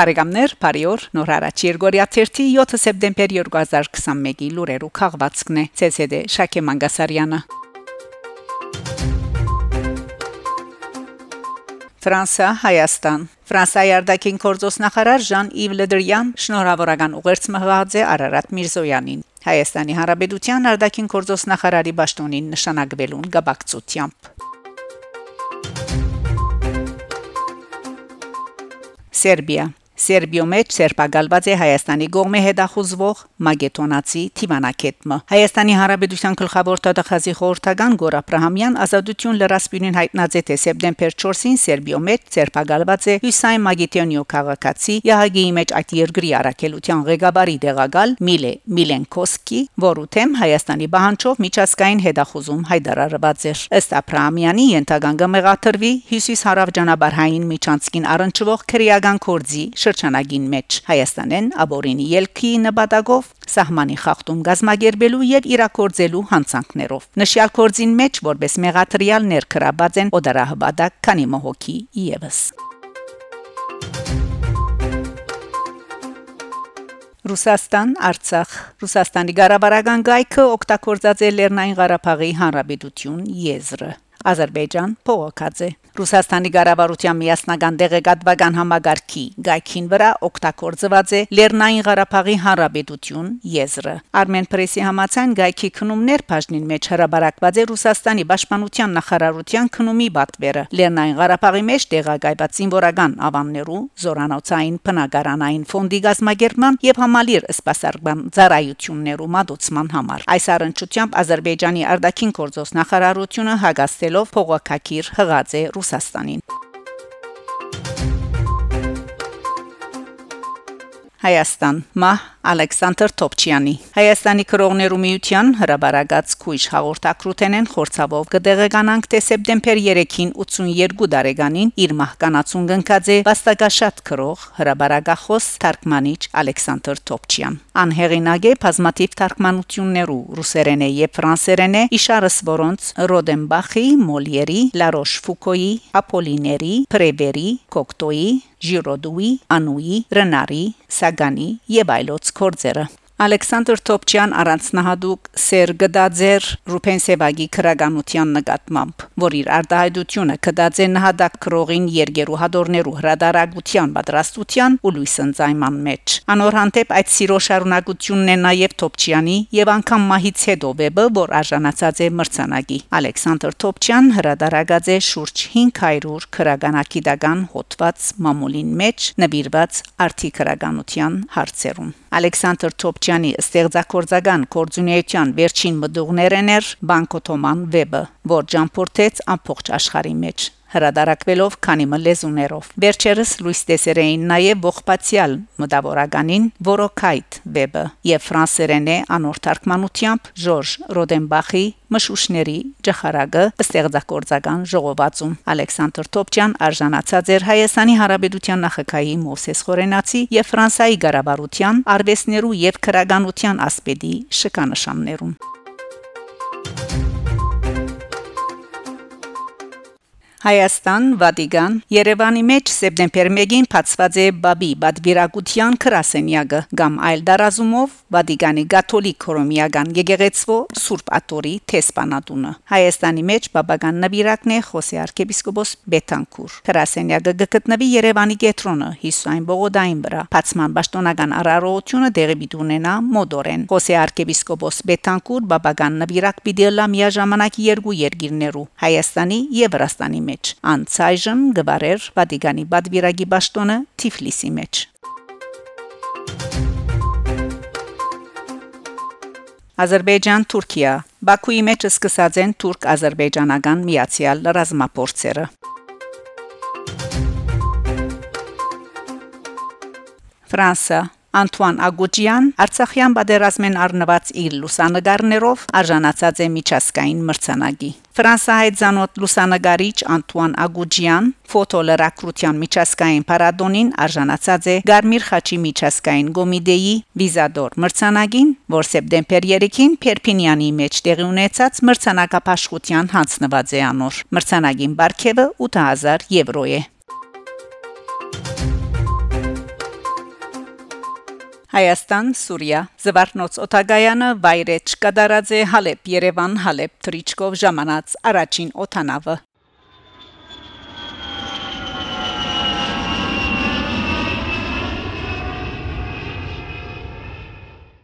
Բարեկամներ, բարիօր, նոր հարաճ Երգորիա 7 սեպտեմբեր 2021-ի լուրերու քաղվածքն է ՑՍԴ Շակե Մանգասարյանը։ Ֆրանսա Հայաստան Ֆրանսիայի արտաքին գործոս նախարար Ժան-Իվ Լեդրյան շնորհավորական ուղերձ մղած է Արարատ Միրզոյանին Հայաստանի Հանրապետության արտաքին գործոս նախարարի ճաշտոնին նշանակվելուն գաբակցությամբ Սերբիա Սերբիո մեջ սերբակալված է Հայաստանի գողմե հետախուզվող Մագետոնացի Թիվանակետմը Հայաստանի Հանրապետության գլխավոր տվյալախազի խորհրդական Գոր Աբրահամյան ազատություն լրասպյունին հայտնած է թե սեպտեմբեր 4-ին Սերբիո մեջ սերբակալված է Հյուսայն Մագետոնիո քաղաքացի Յահագիի մեջ այդ երկրի առաքելության ղեկավարի դեղակալ Միլե Միլենկոսկի, որու թեմ Հայաստանի բանջով միջազգային հետախուզում հայտարարված էր ըստ Աբրահամյանի ենթագանգը մեղաթրվի Հյուսիս հարավճանաբարհային միջանցքին առնչվող քրեական կորձի շրջանագին մեջ. Հայաստանեն աբորինի ելքի նպատակով սահմանի խախտում գազագերբելու եւ իրակորձելու հանցանքներով նշյալ կորձին մեջ որպես մեղատրիալ ներքրաբած են օդարահբադակ քանի մահոքի իևս Ռուսաստան Արցախ Ռուսաստանի Ղարաբաղական գայքը օգտագործած է Լեռնային Ղարաբաղի Հանրապետություն եզրը Ադրբեջան փողոքած է Ռուսաստանի ղարավարության միասնական դեղեկատվական համագարքի գայքին վրա օգտագործված է Լեռնային Ղարաբաղի Հանրապետություն եզրը Armen Press-ի համաձայն գայքի քնումներ բաժնին մեջ հրաբարակված է Ռուսաստանի Պաշտպանության նախարարության քնումի բատվերը Լեռնային Ղարաբաղի մեջ տեղակայված զինվորական ավաններու զորանոցային բնակարանային ֆոնդի գազագերման եւ համալիր սպասարկման ծառայություններու մատուցման համար այս առընչությամբ Ադրբեջանի արտաքին գործոս նախարարությունը հագաստելով փողոքակիր հղած է Ռուսաստանին։ Հայաստան մահ Ալեքսանդր Թոփչյանի Հայաստանի քրողներու միության հրաբարագած քույժ հաղորդակրութենեն խորցավով կդեղեկանանք թե սեպտեմբեր 3-ին 82 տարեկանին իր մահկանացուն գնկած է վաստակաշատ քրող հրաբարագախոս թարգմանիչ Ալեքսանդր Թոփչյան անհեղինակ է բազմաթիվ թարգմանություններու ռուսերեն եւ ֆրանսերեն իշարս որոնց Ռոդենբախի, Մոլիերի, Լարոշ Ֆուկոյի, Ապոլիների, Պրեվերի, Կոկտոյի Ժիրոդուի, Անուի, Ռենարի, Սագանի եւ այլոց կորձերը Ալեքսանդր Թոփչյան առանձնահատուկ Սեր Գդաձեր Ռուփենսեվագի քրագանության նկատմամբ, որ իր արտահայտությունը կդածե նահատակ քրողին երգերու հադորներու հրադարագության պատրաստության ու լույսընծայման մեջ։ Անոր հանդեպ այդ սիրո շարունակությունն է նաև Թոփչյանի եւ անգամ մահից հետո վեբը, որ արժանացած է մրցանակի։ Ալեքսանդր Թոփչյան հրադարագած է շուրջ 500 քրագանակիդական հոդված մամուլին մեջ նվիրված արտի քրագանության հարցերուն։ Ալեքսանդր Թոփչյանի ստեղծագործական կորձունեության վերջին մդուղներն էր Բանկոթոման վեբը, որ ջամփորտեց ամբողջ աշխարհի մեջ հրադարակվելով քանի մլեզուներով։ Վերջերս լույս տեսերեին նաև ողբացիալ մտավորականին Որոքայթ վեբը եւ ֆրանսերենե անոր թարգմանությամբ Ժորժ Ռոդենբախի մշուշների ջախարագը ստեղծագործական ժողովածում Ալեքսանդր Թոփչյան արժանացած էր Հայաստանի Հանրապետության նախագահի Մովսես Խորենացի եւ Ֆրանսայի ղարավարության արվեսներու եւ քրագանության ասպետի շքանշաններուն Հայաստան, Վատիկան, Երևանի մեջ սեպտեմբեր 1-ին բացված է Բաբի Բադվիրագության քրասենյակը կամ այլ դարազումով Վատիկանի Կաթոլիկ Հռոմեական եկեղեցվո Սուրբ Աթորի տեսփանատունը։ Հայաստանի մեջ բաբական նվիրակն է Խոսե arczepiskopos Բետանկուր։ Քրասենյակը գտնվի Երևանի կենտրոնը Հիսուայն Բողոդային վրա։ Բացման պաշտոնական արարողությունը դեղի պիտի ունենա մոդորեն։ Խոսե arczepiskopos Բետանկուր բաբական նվիրակ պիտի լա միաժամանակ երկու երկիրներու Հայաստանի եւ Վրաստանի մեջ։ Անցայժմ գվարեր Վատիկանի Բադվիրագի ճշտոնը Թիֆլիսի մեջ։ Ադրբեջան Թուրքիա Բաքուի մեջ սկսած են թուրք-ադրբեջանական միացյալ ռազմապորցերը Ֆրանսա Անտուան Ագուջյան Արցախյան բادرազմեն առնված իր լուսանգարներով արժանացած է միջազգային մրցանակի։ Ֆրանսահայ ցանոթ լուսանգարիչ Անտուան Ագուջյան ֆոտոլրակրության միջազգային պարադոնին արժանացած է Գարմիր խաչի միջազգային գոմիդեի վիզադոր մրցանակին, որ սեպտեմբեր 3-ին Փերփինյանի մեջ տեղի ունեցած մրցանակապաշխության հանձնված է անոր։ Մրցանակին բարգեւը 8000 եվրո է։ Հայաստան, Սուրիա, Զվարթնոց Օտագայանը վայրեջ կդարած է Հալեբ, Երևան, Հալեբ Թրիչկով ժամանած առաջին օթանավը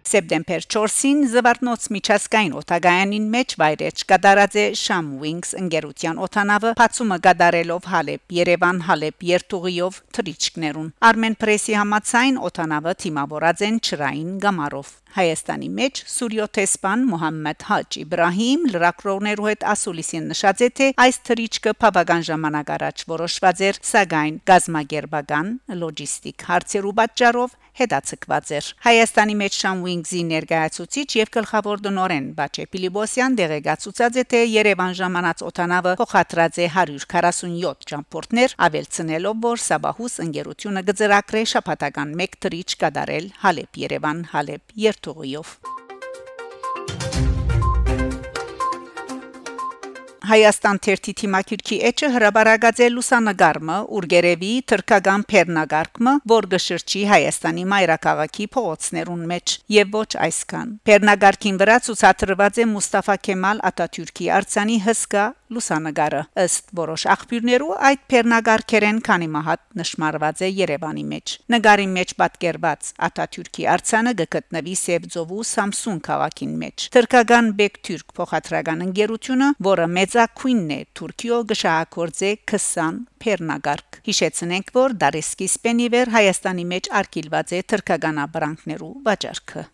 Սեպտեմբեր 4-ին Զվարթնոց միջազգային օտագայանին մեջ վայրեջ կդարած է Sham Wings ընկերության օտանավը բացումը կդարելով Հալեբ Երևան Հալեբ երթուղիով թրիչկներուն Armen Press-ի համացայն օտանավը թիմավորած են ճրային գամարով Հայաստանի մեջ Սուրյոթեսպան Մոհամմեդ Հաջ Իբրահիմ լրակրողներու հետ ասուլիսին նշած է թե այս թրիչկը բավական ժամանակ առաջ որոշված էր սակայն գազագերբական լոջիստիկ հարցերու պատճառով հետաձգված էր Հայաստանի մեջ Sham Wings-ի ներկայացուցիչ եւ գլխավոր դնորեն Բաչե Պիլիբոսյան դեղեկացուցած է թե Երևան ժամանած օտանավը փոխադրած է 147 ճամփորդներ ավելցնելով որ Սաբահուս ընկերությունը գծրակրե շփաթական 1 թրիչ կդարել Հալեբ Երևան Հալեբ երթուղիով Հայաստան թերթի թիմակիրքի էջը հրաբարագած է լուսանգարմը ուրգերևի թրկական Փերնագարկմը, որ գշրջի Հայաստանի մայրաքաղաքի փողոցներուն մեջ եւ ոչ այսքան։ Փերնագարկին վրա ցուցադրված է Մուստաֆա Քեմալ Աթաթյուրքի արձանի հսկա լուսանգարը ըստ որոշ աղբյուրներու այդ Պերնագարքերեն քանի մահատ նշмарված է Երևանի մեջ նգարի մեջ պատկերված Աթաթյուրքի արցանը գտնվի Սևձովու Սամսուն քաղաքին մեջ Թրկական Բեկթյուրք փոխադրական ընկերությունը որը մեծակույնն է Թուրքիո գշահագործե 20 Պերնագարք հիշեցնենք որ Դարեսկի Սպենիվեր Հայաստանի մեջ արկիլված է թրկական ապրանքներու վաճառքը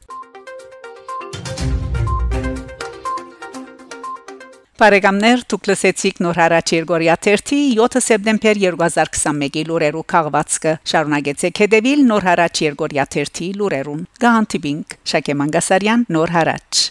Բարեկամներ, դուք լսեցիք նոր հարաճ Երգորիա 3-ի 7 սեպտեմբեր 2021-ի լուրերու քաղվածքը։ Շարունակեցեք հետևել նոր հարաճ Երգորիա 3-ի լուրերուն։ Գանտիբինգ Շակե Մանգասարյան նոր հարաճ